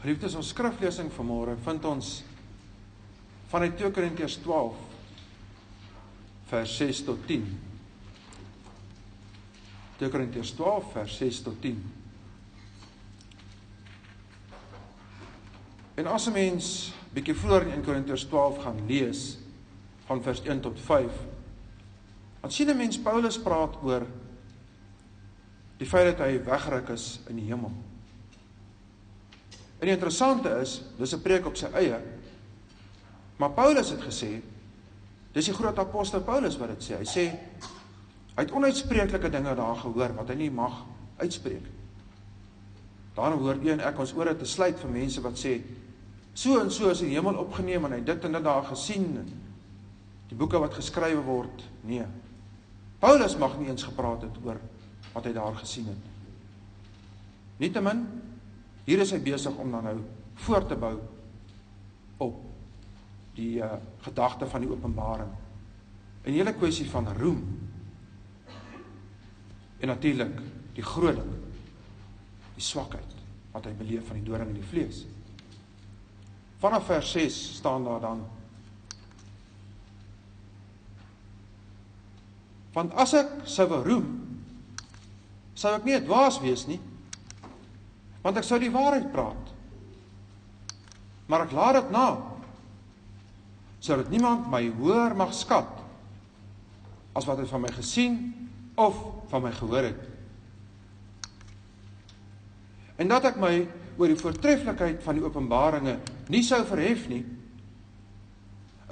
Geliefdes, ons skriflesing vanmôre vind ons vanuit 2 Korintiërs 12 vers 6 tot 10. 2 Korintiërs 12 vers 6 tot 10. En as 'n mens bietjie vroeër in 1 Korintiërs 12 gaan lees van vers 1 tot 5, dan sien 'n mens Paulus praat oor die feit dat hy weggeruk is in die hemel. En die interessante is, dis 'n preek op sy eie. Maar Paulus het gesê, dis die groot apostel Paulus wat dit sê. Hy sê hy het onuitspreeklike dinge daar gehoor wat hy nie mag uitspreek. Daarom hoor een ek ons ore te sluit vir mense wat sê so en so is die hemel opgeneem en hy dit en dit daar gesien. Die boeke wat geskrywe word, nee. Paulus mag nie eens gepraat het oor wat hy daar gesien het. Nietemin Hier is hy besig om dan nou voort te bou op die uh, gedagte van die openbaring. 'n Hele kwessie van roem. En natuurlik die groot ding, die swakheid wat hy beleef van die doring in die vlees. Vanaf vers 6 staan daar dan Want as ek sou roem, sou ek nie dwaas wees nie, want ek sou die waarheid praat. Maar ek laat dit na sodat niemand my hoor mag skat as wat hy van my gesien of van my gehoor het. En dat ek my oor die voortreffelikheid van die openbaringe nie sou verhef nie,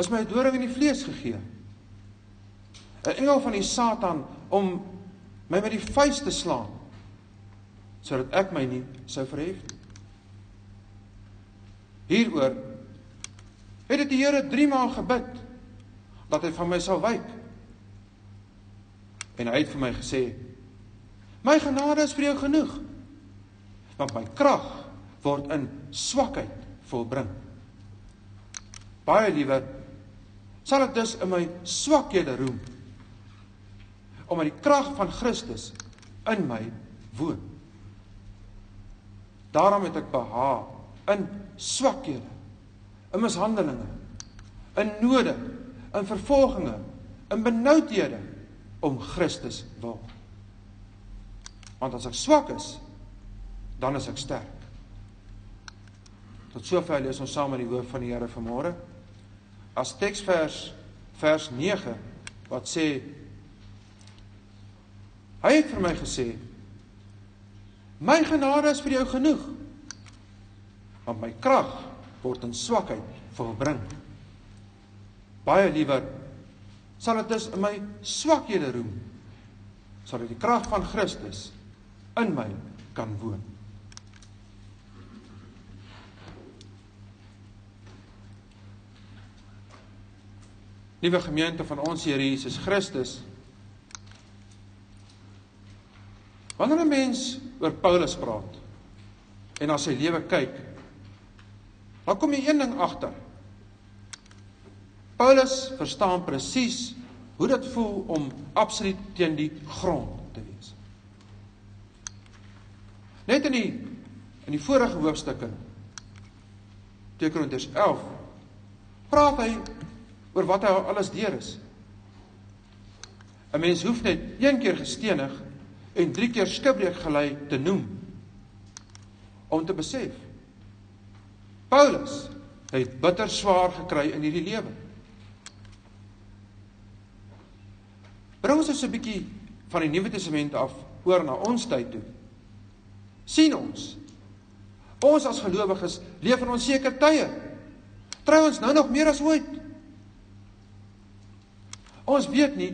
is my doring in die vlees gegee. 'n Engel van die Satan om my met die vuis te slaan sodat ek my nie sou verhef nie. Hieroor het dit die Here 3 maal gebid dat hy van my sal wyk. En hy het vir my gesê: "My genade is vir jou genoeg, want my krag word in swakheid volbring." Baie liewer sal ek dus in my swakhede roem omdat die krag van Christus in my woon. Daarom het ek behaag in swakhede, in mishandelinge, in node, in vervolginge, in benoudhede om Christus wil. Want as ek swak is, dan is ek sterk. Tot sover lees ons saam in die woord van die Here vanmôre. As teksvers vers 9 wat sê Hy het vir my gesê My genade is vir jou genoeg. Want my krag word in swakheid volbring. Baie liewer sal dit dus in my swakhede roem sodat die krag van Christus in my kan woon. Liewe gemeente van ons Here Jesus Christus, Wanneer 'n mens oor Paulus praat en na sy lewe kyk, dan kom jy een ding agter. Paulus verstaan presies hoe dit voel om absoluut teen die grond te wees. Net in die in die vorige hoofstukke 2 Korintiërs 11 praat hy oor wat hy alles deur is. 'n Mens hoef net een keer gestenig en drie keer skipbreek gelei te noem om te besef Paulus het bitter swaar gekry in hierdie lewe. Bring ons 'n bietjie van die Nuwe Testament af oor na ons tyd toe. sien ons ons as gelowiges leef in onseker tye. Trouwens nou nog meer as ooit. Ons weet nie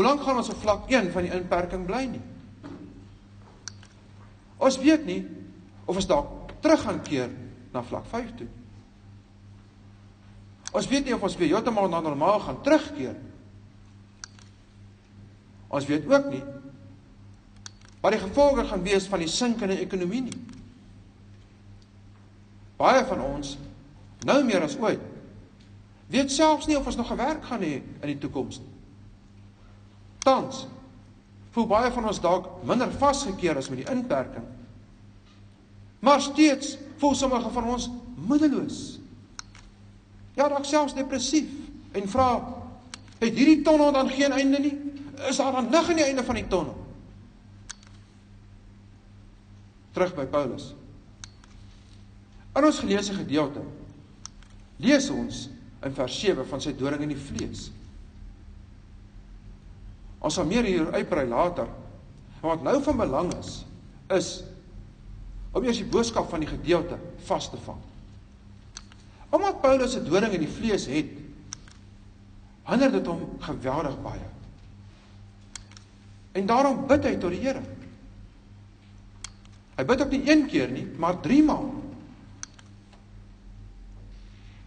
Hoe lank gaan ons op vlak 1 van die inperking bly nie? Ons weet nie of ons dalk terug gaan keer na vlak 5 toe. Ons weet nie of ons weer heeltemal na normaal gaan terugkeer. Ons weet ook nie wat die gevolge gaan wees van die sinkende ekonomie nie. Baie van ons nou meer as ooit weet selfs nie of ons nog 'n werk gaan hê in die toekoms nie. Tans voel baie van ons dalk minder vasgekeer as met die inperking. Maar steeds voel sommige van ons moedeloos. Ja, dalk selfs depressief en vra het hierdie tonnel dan geen einde nie? Is daar dan lig aan die einde van die tonnel? Terug by Paulus. In ons geleesde gedeelte lees ons in vers 7 van sy doring in die vlees. Ons sal meer hier uitbrei later. Maar wat nou van belang is, is om eers die boodskap van die gedeelte vas te vang. Omdat Paulus 'n doring in die vlees het, hinder dit hom geweldig baie. En daarom bid hy tot die Here. Hy bid ook nie een keer nie, maar 3 maal.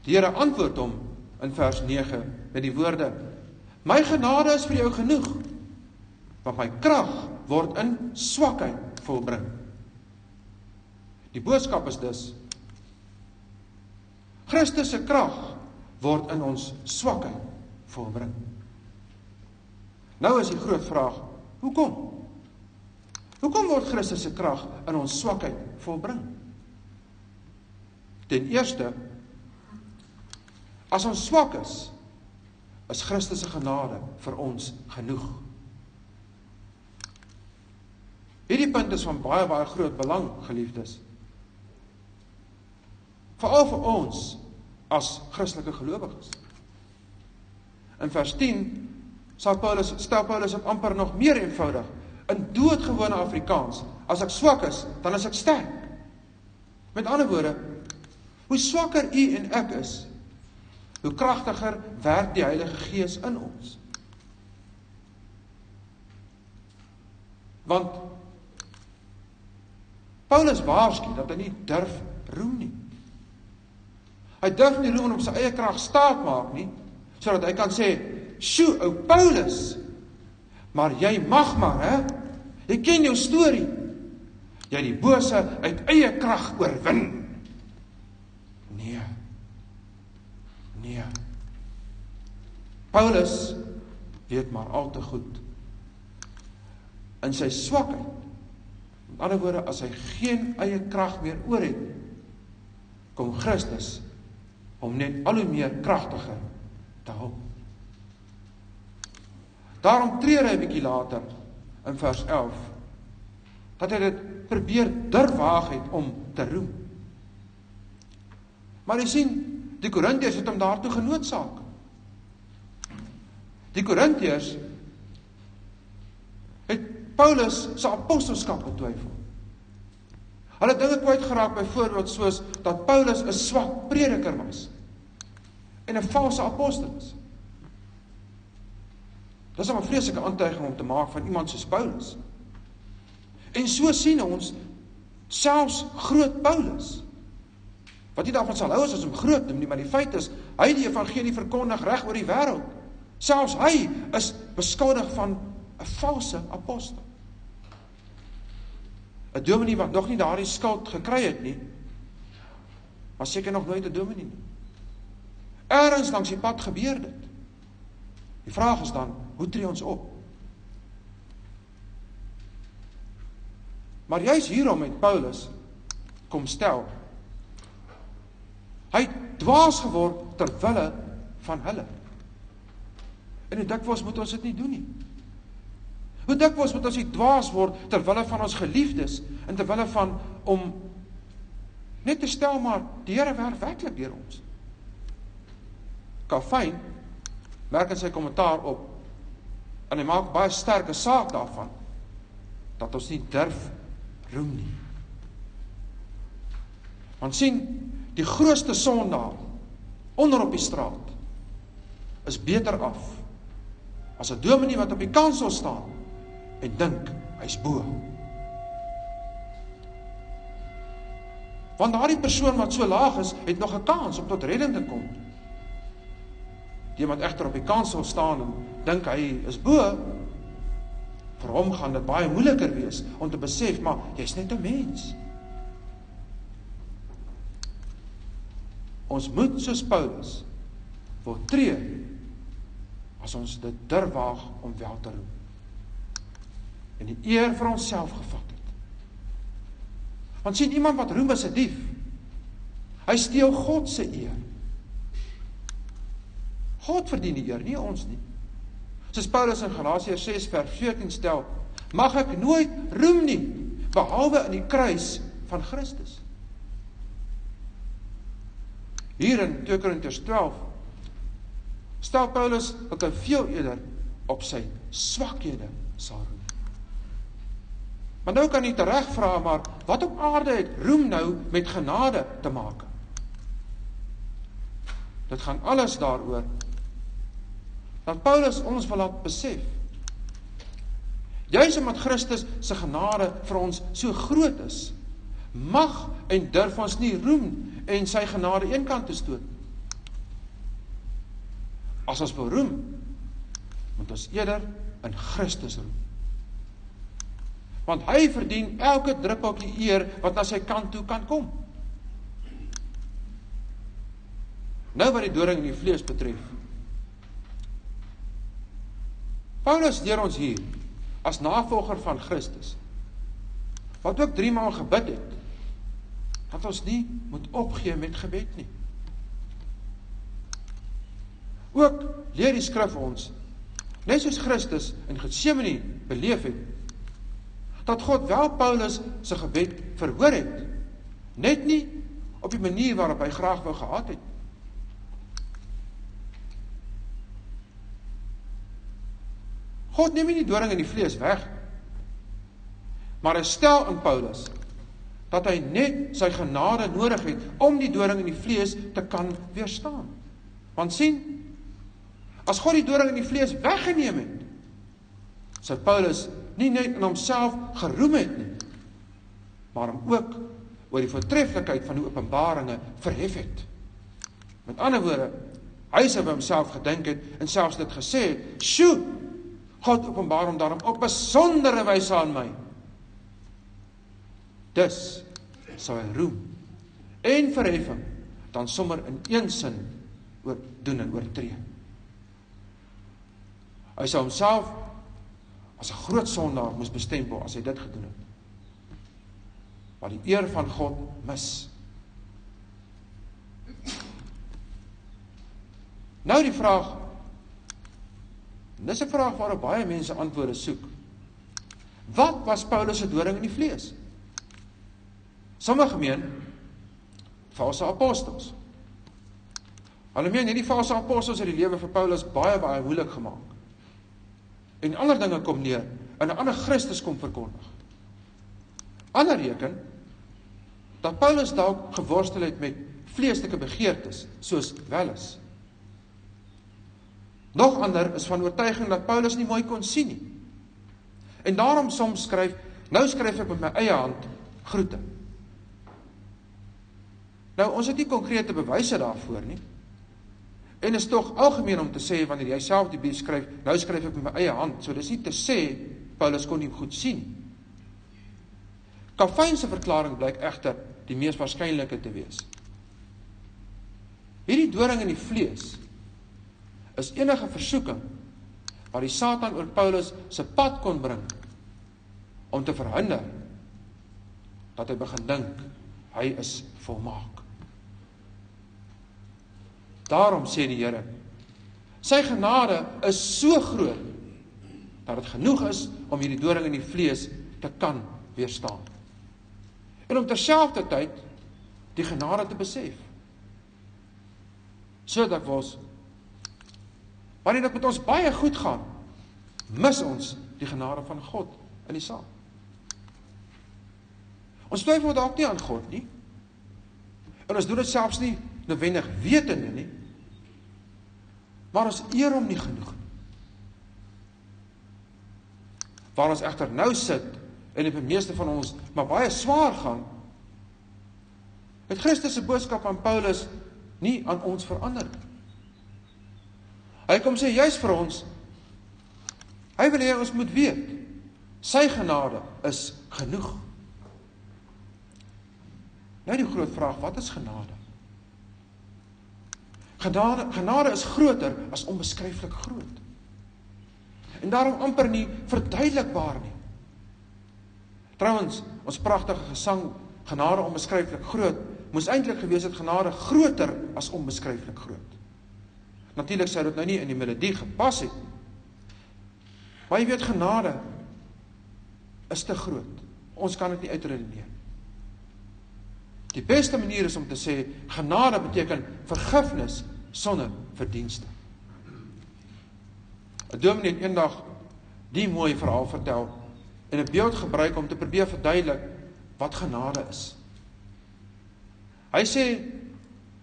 Die Here antwoord hom in vers 9 met die woorde: "My genade is vir jou genoeg, want my krag word in swakheid volbring." Die boodskap is dus Christus se krag word in ons swakheid volbring. Nou is die groot vraag: hoekom? Hoekom word Christus se krag in ons swakheid volbring? Ten eerste As ons swak is, is Christus se genade vir ons genoeg. Hierdie punt is van baie baie groot belang, geliefdes. Veral vir ons as Christelike gelowiges. In vers 10 sal Paulus stel Paulus dit amper nog meer eenvoudig in doodgewone Afrikaans. As ek swak is, dan is ek sterk. Met ander woorde, hoe swakker u en ek is, hoe kragtiger werk die Heilige Gees in ons. Want Paulus waarsku dat hy nie durf roem nie. Hy durf nie roem om sy eie krag staat maak nie, sodat hy kan sê, "Sjoe, ou Paulus, maar jy mag maar, hè? Jy ken jou storie. Jy het die bose uit eie krag oorwin." Nee. Nee. Paulus weet maar al te goed in sy swakheid. Met ander woorde, as hy geen eie krag meer oor het, kom Christus om net al hoe meer kragtiger te help. Daarom tree hy 'n bietjie later in vers 11 dat hy dit probeer durf waag het om te roem. Maar jy sien, Die Korintiërs het hom daartoe genoodsaak. Die Korintiërs het Paulus se apostelskap betwyfel. Hulle dinge kwyt geraak byvoorbeeld soos dat Paulus 'n swak prediker was en 'n valse apostel is. Dis 'n vreeslike aantuiging om te maak van iemand soos Paulus. En so sien ons selfs groot Paulus Wat jy daarvan sal hou is as hom groot noem nie, maar die feit is hy die evangelie verkondig reg oor die wêreld. Selfs hy is beskuldig van 'n valse apostel. 'n Dominee wat nog nie daardie skuld gekry het nie, was seker nog nooit 'n dominee nie. Eerens langs die pad gebeur dit. Die vraag is dan, hoe tree ons op? Maar juis hierom het Paulus kom stel Hy het dwaas geword ter wille van hulle. En hoe dikwels moet ons dit nie doen nie? Hoe dikwels moet ons nie dwaas word ter wille van ons geliefdes en ter wille van om net te stel maar die Here werk werklik deur ons. Kafyn merk in sy kommentaar op en hy maak baie sterke saak daarvan dat ons nie durf roem nie. Want sien, die grootste sondaar onder op die straat is beter af as 'n dominee wat op die kansel staan en dink hy's bo. Want daardie persoon wat so laag is, het nog 'n kans om tot redding te kom. Die wat egter op die kansel staan en dink hy is bo, vir hom gaan dit baie moeiliker wees om te besef maar jy's net 'n mens. Ons moet soos Paulus wil tree as ons dit durf waag om wel te roep. En die eer vir onsself gevat het. Want sien iemand wat roem is 'n dief. Hy steel God se eer. God verdien die eer, nie ons nie. Soos Paulus in Galasiërs 6 vers 14 stel, mag ek nooit roem nie behalwe in die kruis van Christus. Hier in 2 Korintiërs 12 stel Paulus dat hy veel eerder op sy swakhede sal roem. Maar nou kan jy tereg vra maar wat op aarde het roem nou met genade te maak? Dit gaan alles daaroor dat Paulus ons wil laat besef juis omdat Christus se genade vir ons so groot is mag en durf ons nie roem en sy genade eenkant te stoot. As ons wil roem, moet ons eerder in Christus roem. Want hy verdien elke druppeltjie eer wat na sy kant toe kan kom. Nou wat die doring in die vlees betref. Paulus leer ons hier as navolger van Christus wat ook 3 maal gebid het dat ons nie moet opgee met gebed nie. Ook leer die skrif ons net soos Christus in Getsemane beleef het dat God wel Paulus se gebed verhoor het net nie op die manier waarop hy graag wou gehad het God neem nie die doring in die vlees weg maar hy stel in Paulus dat hy net sy genade nodig het om die doring in die vlees te kan weerstaan. Want sien, as God die doring in die vlees weggeneem het, sou Paulus nie net in homself geroem het nie, maar hom ook oor die voortreffelikheid van die openbaringe verhef het. Met ander woorde, hy sou by homself gedink het en selfs dit gesê het, "Sjoe, God openbaar hom daarom op 'n besondere wyse aan my." Dus sal hy roem en verheffing dan sommer in een sin oor doen en oortree. Hy sou homself as 'n groot sondaar moes bestempel as hy dit gedoen het. Maar die eer van God mis. Nou die vraag Dis 'n vraag waarop baie mense antwoorde soek. Wat was Paulus se doring in die vlees? Sommige meen valse apostels. Hulle meen hierdie valse apostels het die lewe vir Paulus baie baie moeilik gemaak. En ander dinge kom neer in 'n ander Christus kom verkondig. Ander reken dat Paulus dalk geworstel het met vleeslike begeertes soos welis. Nog ander is van oortuiging dat Paulus nie mooi kon sien nie. En daarom soms skryf, nou skryf ek met my eie hand groete. Nou ons het nie konkrete bewyse daarvoor nie. En is tog algemeen om te sê wanneer jy self die brief skryf, nou skryf ek met my eie hand, so dis nie te sê Paulus kon nie goed sien. Calvin se verklaring blyk egter die mees waarskynlike te wees. Hierdie doring in die vlees is enige versoeking wat die Satan oor Paulus se pad kon bring om te verhinder dat hy begin dink hy is volmaak. Daarom sê die Here: Sy genade is so groot dat dit genoeg is om hierdie doring in die vlees te kan weerstaan. En om terselfdertyd die genade te besef. Sodat ons wanneer dit met ons baie goed gaan, mis ons die genade van God in die saak. Ons twyfel dalk nie aan God nie. En ons doen dit selfs nie noodwendig wetende nie. Maar ons eer hom nie genoeg nie. Waar ons egter nou sit en die meeste van ons maar baie swaar gaan, het Christus se boodskap aan Paulus nie aan ons verander nie. Hy kom sê juis vir ons hy wil hê ons moet weet sy genade is genoeg. Nou die groot vraag, wat is genade? Genade genade is groter as onbeskryflik groot. En daarom amper nie verduidelikbaar nie. Trouwens, ons pragtige gesang genade onbeskryflik groot, moes eintlik gewees het genade groter as onbeskryflik groot. Natuurlik sou dit nou nie in die melodie gepas het nie. Maar jy weet genade is te groot. Ons kan dit nie uitredeneer. Die beste manier is om te sê genade beteken vergifnis sonder verdienste. 'n Dominee het eendag die mooi verhaal vertel en 'n beeld gebruik om te probeer verduidelik wat genade is. Hy sê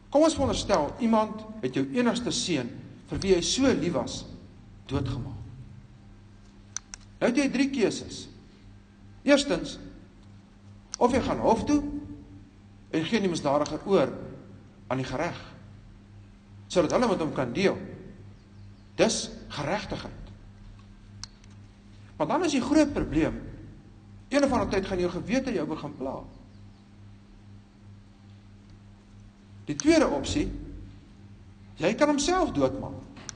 kom ons veronderstel iemand het jou enigste seun vir wie hy so lief was doodgemaak. Nou het jy drie keuses. Eerstens of jy gaan hof toe en gee die misdadiger oor aan die reg sodat hulle met hom kan deel. Dis geregtigheid. Maar dan is die groot probleem een of ander tyd gaan jou gewete jou begin pla. Die tweede opsie jy kan homself doodmaak.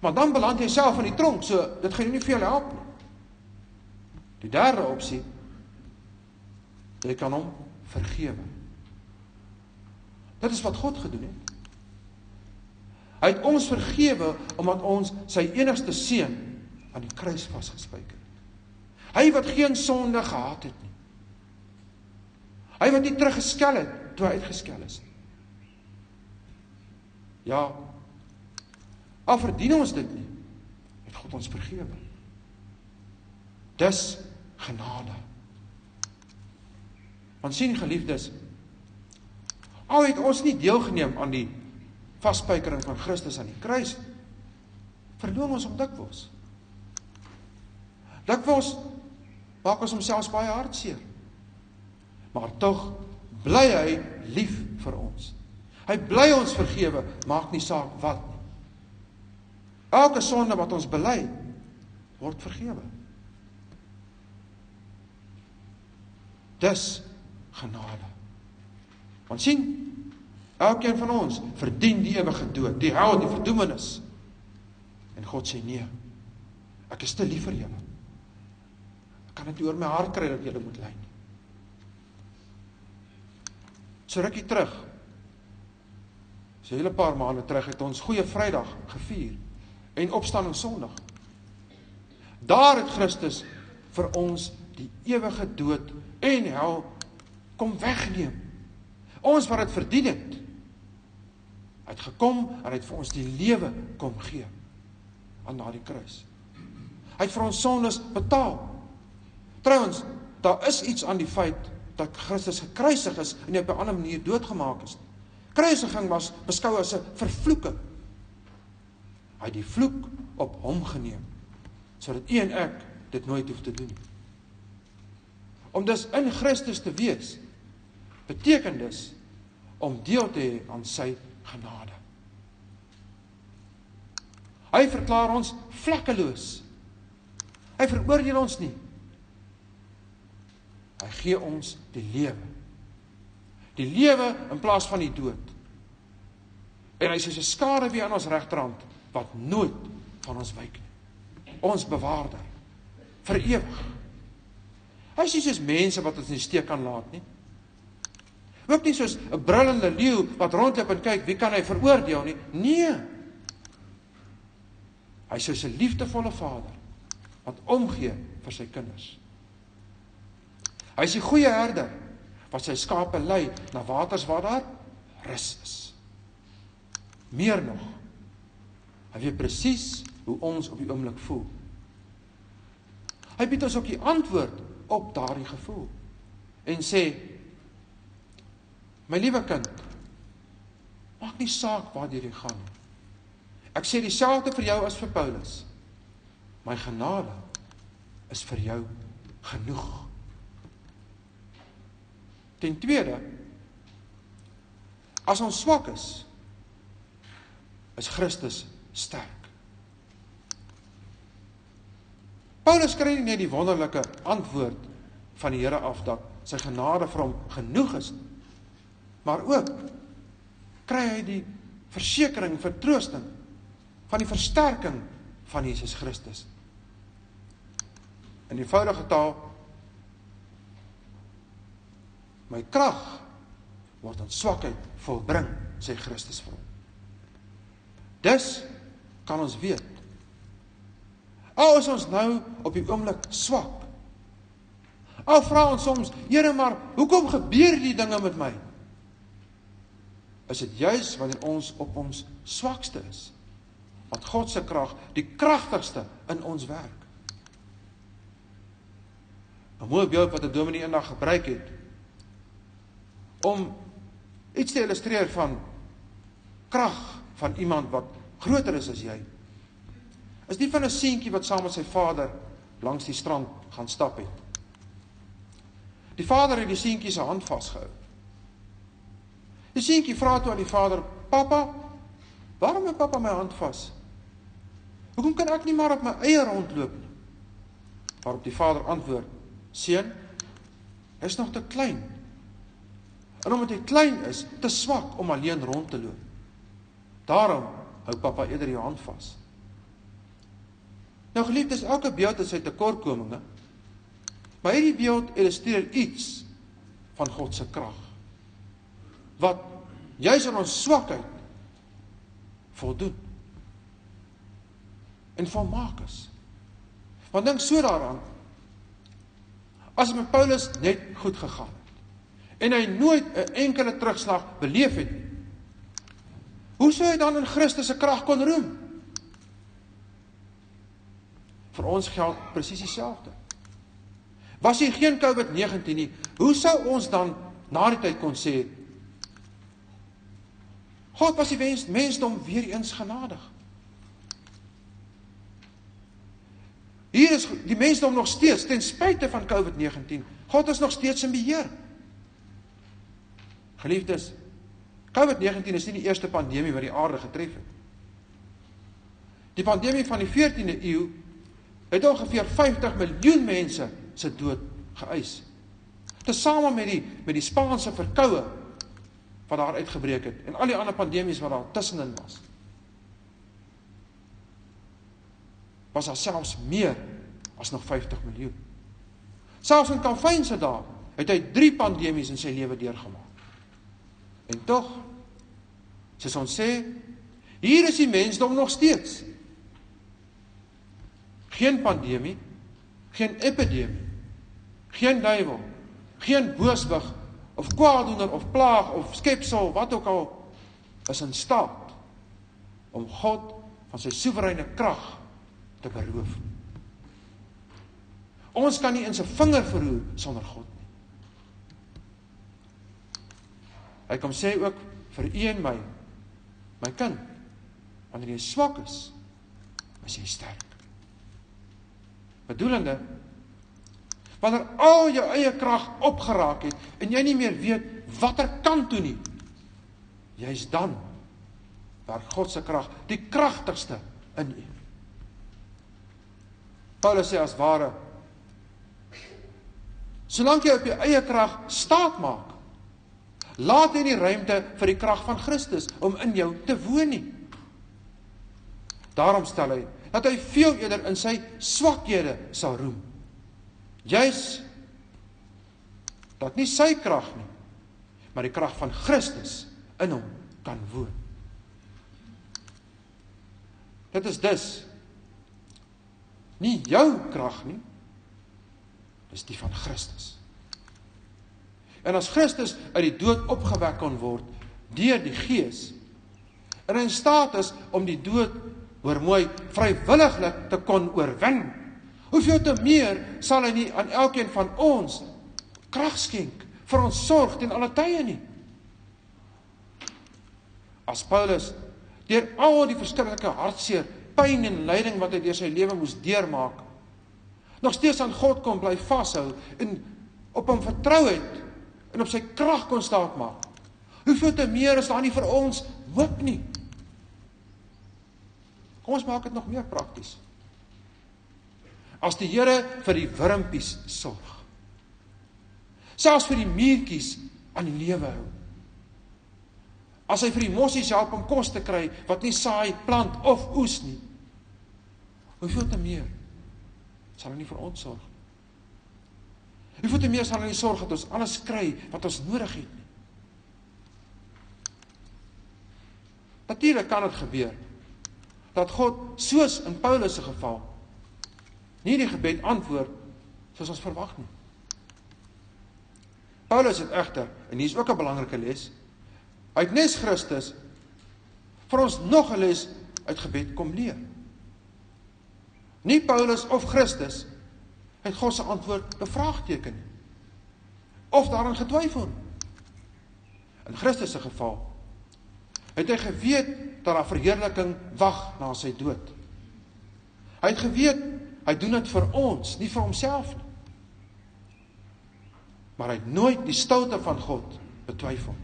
Maar dan beland jy self in die tronk, so dit gaan jou nie veel help nie. Die derde opsie jy kan hom vergewe. Dit is wat God gedoen het. Hy het ons vergewe omdat ons sy enigste seun aan die kruis vasgespijker het. Hy wat geen sonde gehad het nie. Hy wat nie teruggeskel het toe hy uitgeskel is nie. Ja. Al verdien ons dit nie, het God ons vergewe. Dis genade. Want sien geliefdes, al het ons nie deelgeneem aan die vasspykering van Christus aan die kruis, verloon ons om dikwels. Dikwels maak ons homself baie hartseer. Maar tog bly hy lief vir ons. Hy bly ons vergewe, maak nie saak wat nie. Elke sonde wat ons bely, word vergewe. Dis genade. Want sien, elkeen van ons verdien die ewige dood, die hel, die verdoemenis. En God sê nee. Ek is te lief vir julle. Ek kan dit oor my hart kry dat julle moet ly nie. So rukkie terug. So 'n hele paar maande terug het ons Goeie Vrydag gevier en Opstanding Sondag. Daar het Christus vir ons die ewige dood en hel kom wegneem. Ons wat dit verdien het. Hy het gekom en hy het vir ons die lewe kom gee aan daardie kruis. Hy het vir ons sondes betaal. Trouwens, daar is iets aan die feit dat Christus gekruisig is en op 'n ander manier doodgemaak is. Kruisiging was beskou as 'n vervloeking. Hy het die vloek op hom geneem sodat u en ek dit nooit hoef te doen nie. Om dus in Christus te wees beteken dus om deel te hê aan sy genade. Hy verklaar ons vlekkeloos. Hy veroordeel ons nie. Hy gee ons die lewe. Die lewe in plaas van die dood. En hy is soos 'n skare weer aan ons regterhand wat nooit van ons wyk nie. Ons bewaarder vir ewig. Hy is nie soos mense wat ons in die steek kan laat nie. Ook nie soos 'n brullende leeu wat rondloop en kyk wie kan hy veroordeel nie. Nee. Hy is 'n liefdevolle vader wat omgee vir sy kinders. Hy is die goeie herder wat sy skape lei na waters waar daar rus is. Meer nog. Hy weet presies hoe ons op die oomblik voel. Hy bied ons ook die antwoord op daardie gevoel en sê My liewe kind, maak nie saak waar jy gaan nie. Ek sê dieselfde vir jou as vir Paulus. My genade is vir jou genoeg. Ten tweede, as ons swak is, is Christus sterk. Paulus kry nie net die wonderlike antwoord van die Here af dat sy genade vir hom genoeg is nie maar ook kry hy die versekering vertroosting van die versterking van Jesus Christus. In eenvoudige taal My krag word in swakheid volbring, sê Christus vir hom. Dus kan ons weet. Al is ons nou op die oomblik swak. Al vra ons soms, Here, maar hoekom gebeur hierdie dinge met my? Is dit juis wanneer ons op ons swakste is wat God se krag die kragtigste in ons werk. 'n Mooi beeld wat 'n dominee eendag gebruik het om iets te illustreer van krag van iemand wat groter is as jy. Is nie van 'n seentjie wat saam met sy vader langs die strand gaan stap het. Die vader het die seentjie se hand vasgehou. Die seentjie vra toe aan die vader: "Pappa, waarom het pappa my hand vas? Hoekom kan ek nie maar op my eie rondloop nie?" Waarop die vader antwoord: "Seun, hy is nog te klein. En omdat hy klein is, te swak om alleen rond te loop. Daarom hou pappa eerder jou hand vas." Nou geliefdes, elke beeld het sy tekortkominge. Maar hierdie beeld illustreer iets van God se krag. Wat juis in ons swakheid voldoen. En volmaak is. Want dink so daaraan. As met Paulus net goed gegaan het en hy nooit 'n enkele terugslag beleef het nie. Hoe sou hy dan in Christus se krag kon roem? Vir ons geld presies dieselfde. Was hier geen COVID-19 nie, hoe sou ons dan na die tyd kon sê God was die wens mensdom weer eens genadig. Hier is die mensdom nog steeds ten spyte van COVID-19. God is nog steeds in beheer. Geliefdes, COVID-19 is nie die eerste pandemie wat die aarde getref het. Die pandemie van die 14de eeu het ongeveer 50 miljoen mense se dood geëis. Tesame met die met die Spaanse verkoue wat daar uitgebreek het en al die ander pandemies wat daar tussenin was. Was daar selfs meer as nog 50 miljoen. Selfs in Kalfyn se dae het hy 3 pandemies in sy lewe deurgemaak. En tog soos ons sê, hier is die mensdom nog steeds. Geen pandemie, geen epidemie geen duiwel, geen booswig of kwaadoener of plaag of skepsel wat ook al is in staat om God van sy soewereine krag te beroof. Ons kan nie in sy vinger verroer sonder God nie. Hy kom sê ook vir u en my, my kind, wanneer jy swak is, is jy sterk. Bedoelende wanneer al jou eie krag opgeraak het en jy nie meer weet watter kant toe nie jy's dan waar God se krag die kragtigste in u. Paulus sê as ware solank jy op jou eie krag staat maak laat jy nie ruimte vir die krag van Christus om in jou te woon nie. Daarom stel hy dat hy veel eerder in sy swakhede sal roem Juis dat nie sy krag nie, maar die krag van Christus in hom kan woon. Dit is dus nie jou krag nie, dis die van Christus. En as Christus uit die dood opgewek kon word deur die Gees en in staat is om die dood hoor mooi vrywilliglik te kon oorwin Hoeveel te meer sal hy nie aan elkeen van ons krag skenk vir ons sorg ten alle tye nie. As Paulus deur al die verskriklike hartseer, pyn en lyding wat hy deur sy lewe moes deurmaak, nog steeds aan God kon bly vashou en op hom vertrou het en op sy krag kon staat maak. Hoeveel te meer is daar nie vir ons hoop nie. Kom ons maak dit nog meer prakties as die Here vir die wurmpies sorg. Selfs vir die muurtjies aan die lewe hou. As hy vir die mossies help om kos te kry wat nie saai, plant of oes nie. Hoeveel te meer sal hy nie vir ons sorg nie. Jy voet meer sal in die sorg dat ons alles kry wat ons nodig het nie. Natuurlik kan dit gebeur dat God soos in Paulus se geval nie die gebed antwoord soos ons verwag nie. Paulus het egter en hier is ook 'n belangrike les uit nes Christus vir ons nog 'n les uit gebed kom leer. Nie Paulus of Christus het God se antwoord bevraagteken nie. Of daarin getwyfel. In Christus se geval het hy geweet dat daar verheerliking wag na sy dood. Hy het geweet hy doen dit vir ons, nie vir homself nie. Maar hy het nooit die stilte van God betwyfel.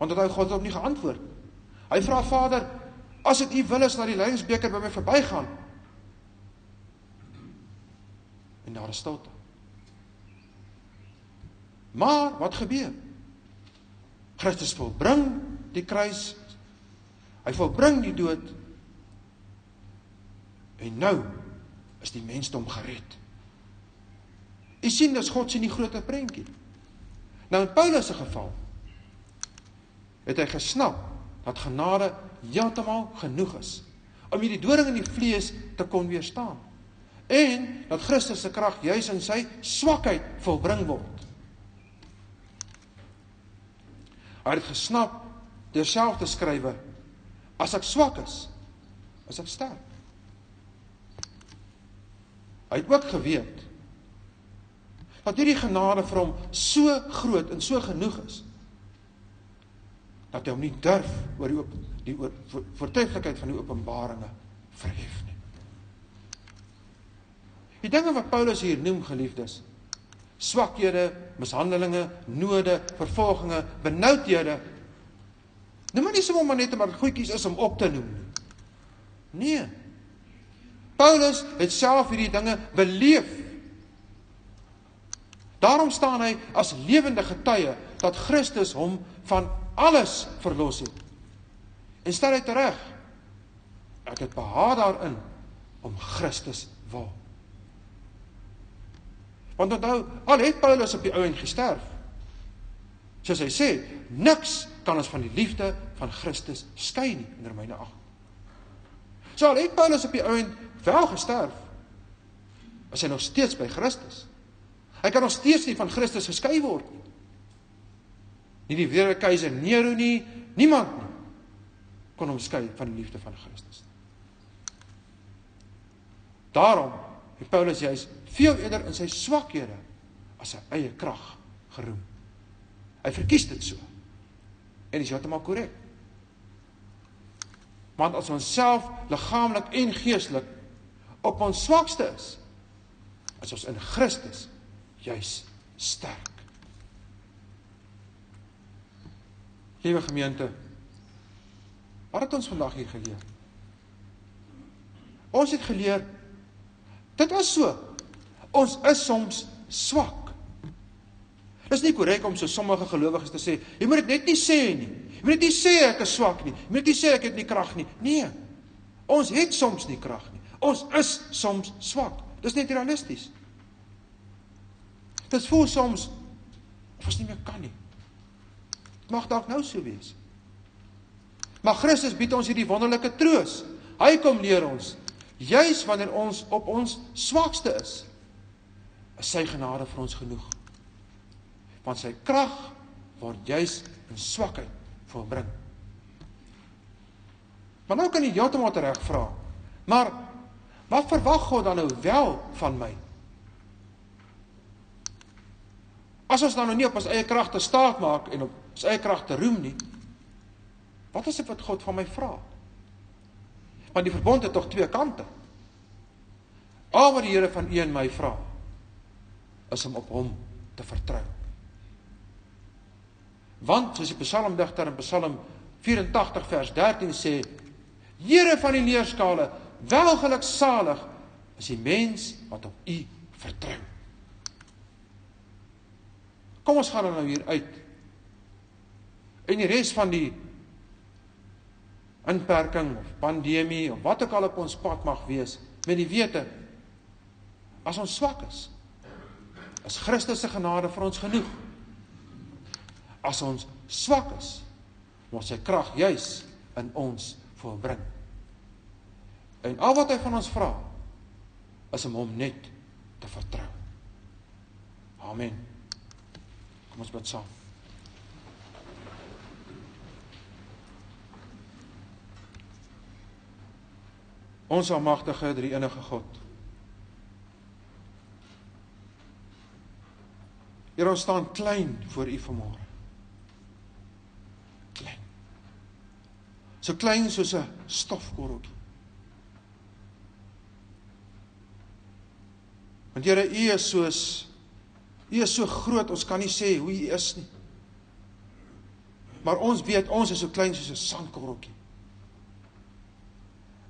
Want hy God het hom nie geantwoord. Hy vra Vader, as dit U wil is dat die lydingsbeker by my verbygaan, en daar is stilte. Maar wat gebeur? Christus volbring die kruis. Hy volbring die dood. En nou is die mensdom gered. U sien dis God se nie groter prentjie. Nou in Paulus se geval het hy gesnap dat genade heeltemal genoeg is om hierdie doring in die vlees te kon weerstaan en dat Christus se krag juis in sy swakheid volbring word. Hy het gesnap deur self te skrywe as ek swak is, is ek sterk. Hy het ook geweet dat hierdie genade vir hom so groot en so genoeg is dat hy hom nie durf oor die op die oor voortuiglikheid van die openbaringe verhef nie. Die dinge wat Paulus hier noem geliefdes, swakhede, mishandelinge, node, vervolginge, benoudhede. Noem maar nie sommer net maar goedjies is om op te noem nie. Nee. Paulus het self hierdie dinge beleef. Daarom staan hy as lewende getuie dat Christus hom van alles verlos het. En stel hy reg. Ek het behaag daarin om Christus wil. Want onthou, al het Paulus op die ou en gesterf. Soos hy sê, niks kan ons van die liefde van Christus skei nie in Romeine 8. So al het Paulus op die ou en wel gesterf, is hy nog steeds by Christus. Hy kan nog steeds nie van Christus geskei word nie. Nie die weer keiser Nero nie, niemand nie kon hom skei van die liefde van Christus. Daarom het Paulus juis veel eerder in sy swakhede as sy eie krag geroem. Hy verkies dit so. En dis heeltemal korrek. Want as ons self liggaamlik en geestelik op ons swakste is, is ons in Christus juis sterk. Liewe gemeente, wat het ons vandag hier geleer? Ons het geleer dit is so Ons is soms swak. Dit is nie korrek om so sommige gelowiges te sê, jy moet dit net nie sê nie. Jy moet net nie sê ek is swak nie. Jy moet net nie sê ek het nie krag nie. Nee. Ons het soms nie krag nie. Ons is soms swak. Dis net realisties. Dit voel soms of ons nie meer kan nie. Dit mag dalk nou so wees. Maar Christus bied ons hierdie wonderlike troos. Hy kom leer ons juis wanneer ons op ons swakste is is sy genade vir ons genoeg. Want sy krag word juis in swakheid volbring. Maar nou kan jy heeltemal reg vra. Maar wat verwag God dan nou wel van my? As ons dan nou nie op ons eie krag te staat maak en op ons eie krag te roem nie, wat is dit wat God van my vra? Want die verbond het tog twee kante. Al wat die Here van u en my vra, is om op hom te vertrou. Want soos die psalmdigter in Psalm 84 vers 13 sê, Here van die leerskale, welgeluksalig is die mens wat op U vertrou. Kom ons gaan nou hier uit. En die res van die inperking of pandemie of wat ook al op ons pad mag wees, met die wete as ons swak is, is Christus se genade vir ons genoeg. As ons swak is, moet sy krag juis in ons volbring. En al wat hy van ons vra is om hom net te vertrou. Amen. Kom ons bid saam. Ons almagtige drie enige God. Here ons staan klein voor U vanmôre. Klein. So klein soos 'n stofkorreltjie. Want Here, U is soos U is so groot, ons kan nie sê hoe U is nie. Maar ons weet ons is so klein soos 'n sandkorreltjie.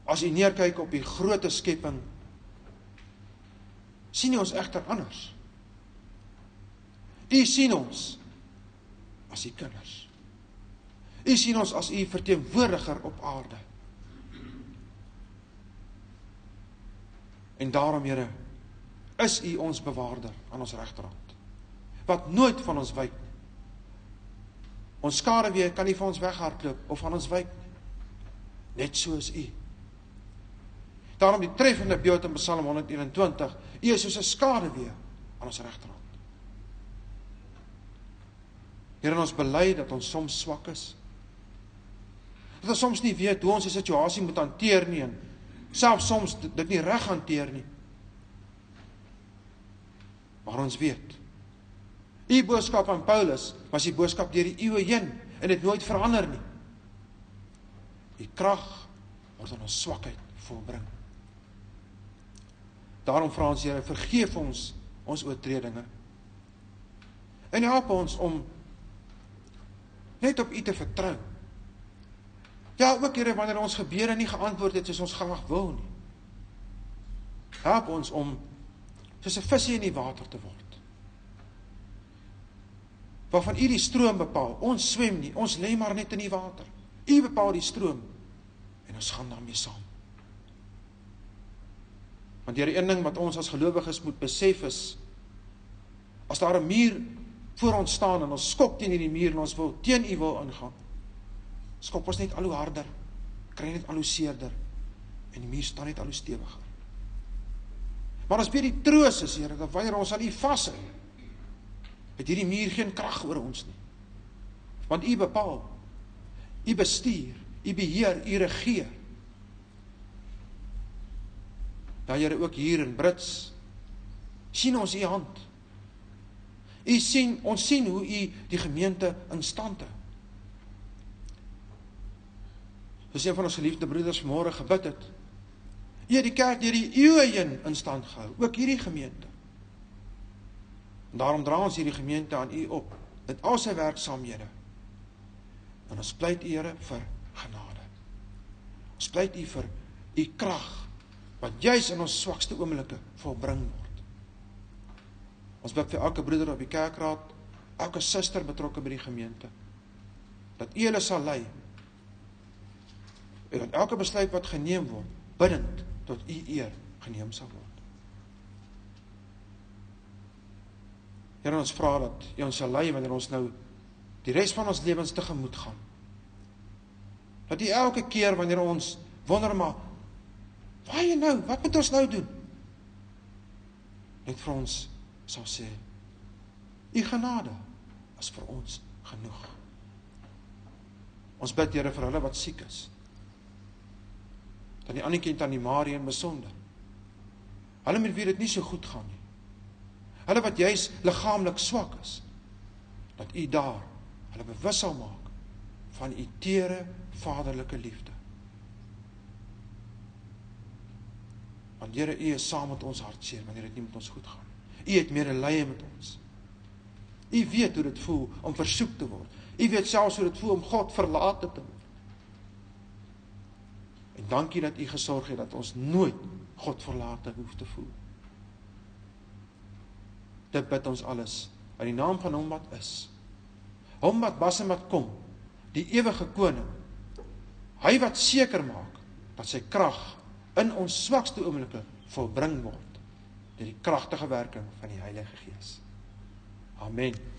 As U neerkyk op die groot skepping, sien U ons egter anders. U sien ons as U kinders. U sien ons as U verteenwoordiger op aarde. En daarom, Here, is U ons bewaarder aan ons regterhand. Wat nooit van ons wyk nie. Ons skare weer kan nie van ons weghardloop of van ons wyk nie. Net soos U. Daarom die treffende beeld in Psalm 121, U is soos 'n skare weer aan ons regterhand. Here, ons bely dat ons soms swak is. Dat ons soms nie weet hoe ons 'n situasie moet hanteer nie en selfs soms dit nie reg hanteer nie. Maar ons weet. U boodskap aan Paulus was die boodskap deur die eeue heen en dit nooit verander nie. U krag word in ons swakheid volbring. Daarom vra ons Here, vergeef ons ons oortredinge. En help ons om net op U te vertrou. Ja, ook Here, wanneer ons gebede nie geantwoord het soos ons graag wil nie. Help ons om soos 'n visie in die water te word. Waarvan U die stroom bepaal. Ons swem nie, ons lê maar net in die water. U bepaal die stroom en ons gaan daarmee saam. Want die een ding wat ons as gelowiges moet besef is as daar 'n muur voor ons staan en ons skop teen hierdie muur en ons wil teen U wil ingaan. Skop ons net al hoe harder, kry net al hoe seerder en die muur staan net al hoe stewiger. Maar as baie die troos is, Here, dat wanneer ons aan U vashou, het hierdie muur geen krag oor ons nie. Want U bepaal. U bestuur, U beheer, U regeer. Ja Here, ook hier in Brits sien ons U hand. U sien, ons sien hoe U die gemeente in stand hou. Dis een van ons geliefde broeders môre gebid het. U het die kerk deur die eeue heen in stand gehou, ook hierdie gemeente. En daarom dra ons hierdie gemeente aan u op met al sy werksaamhede. En ons pleit u Here vir genade. Ons pleit u vir u krag wat juis in ons swakste oomblikke volbring word. Ons bid vir elke broeder op die kerkraad, elke suster betrokke by die gemeente dat u hulle sal lei en dat elke besluit wat geneem word bidend tot u eer geneem sal word. Here ons vra dat U ons sal lei wanneer ons nou die res van ons lewens tegemoet gaan. Dat U elke keer wanneer ons wonder maar waar jy nou, wat moet ons nou doen? Net vir ons sal sê U genade is vir ons genoeg. Ons bid Here vir hulle wat siek is dan die ander kind aan die Marie en besonder. Hulle met wie dit nie so goed gaan nie. Hulle wat juis liggaamlik swak is. Dat u daar hulle bewus sal maak van u teere vaderlike liefde. Want Here, u is saam met ons hartseer wanneer dit nie met ons goed gaan nie. U het medelee met ons. U weet hoe dit voel om versoek te word. U weet selfs hoe dit voel om God verlate te word. En dankie dat U gesorg het dat ons nooit God verlate hoef te voel. Dit bid ons alles in die naam van Hom wat is. Hom wat was en wat kom, die ewige koning. Hy wat seker maak dat sy krag in ons swakste oomblikke volbring word deur die kragtige werking van die Heilige Gees. Amen.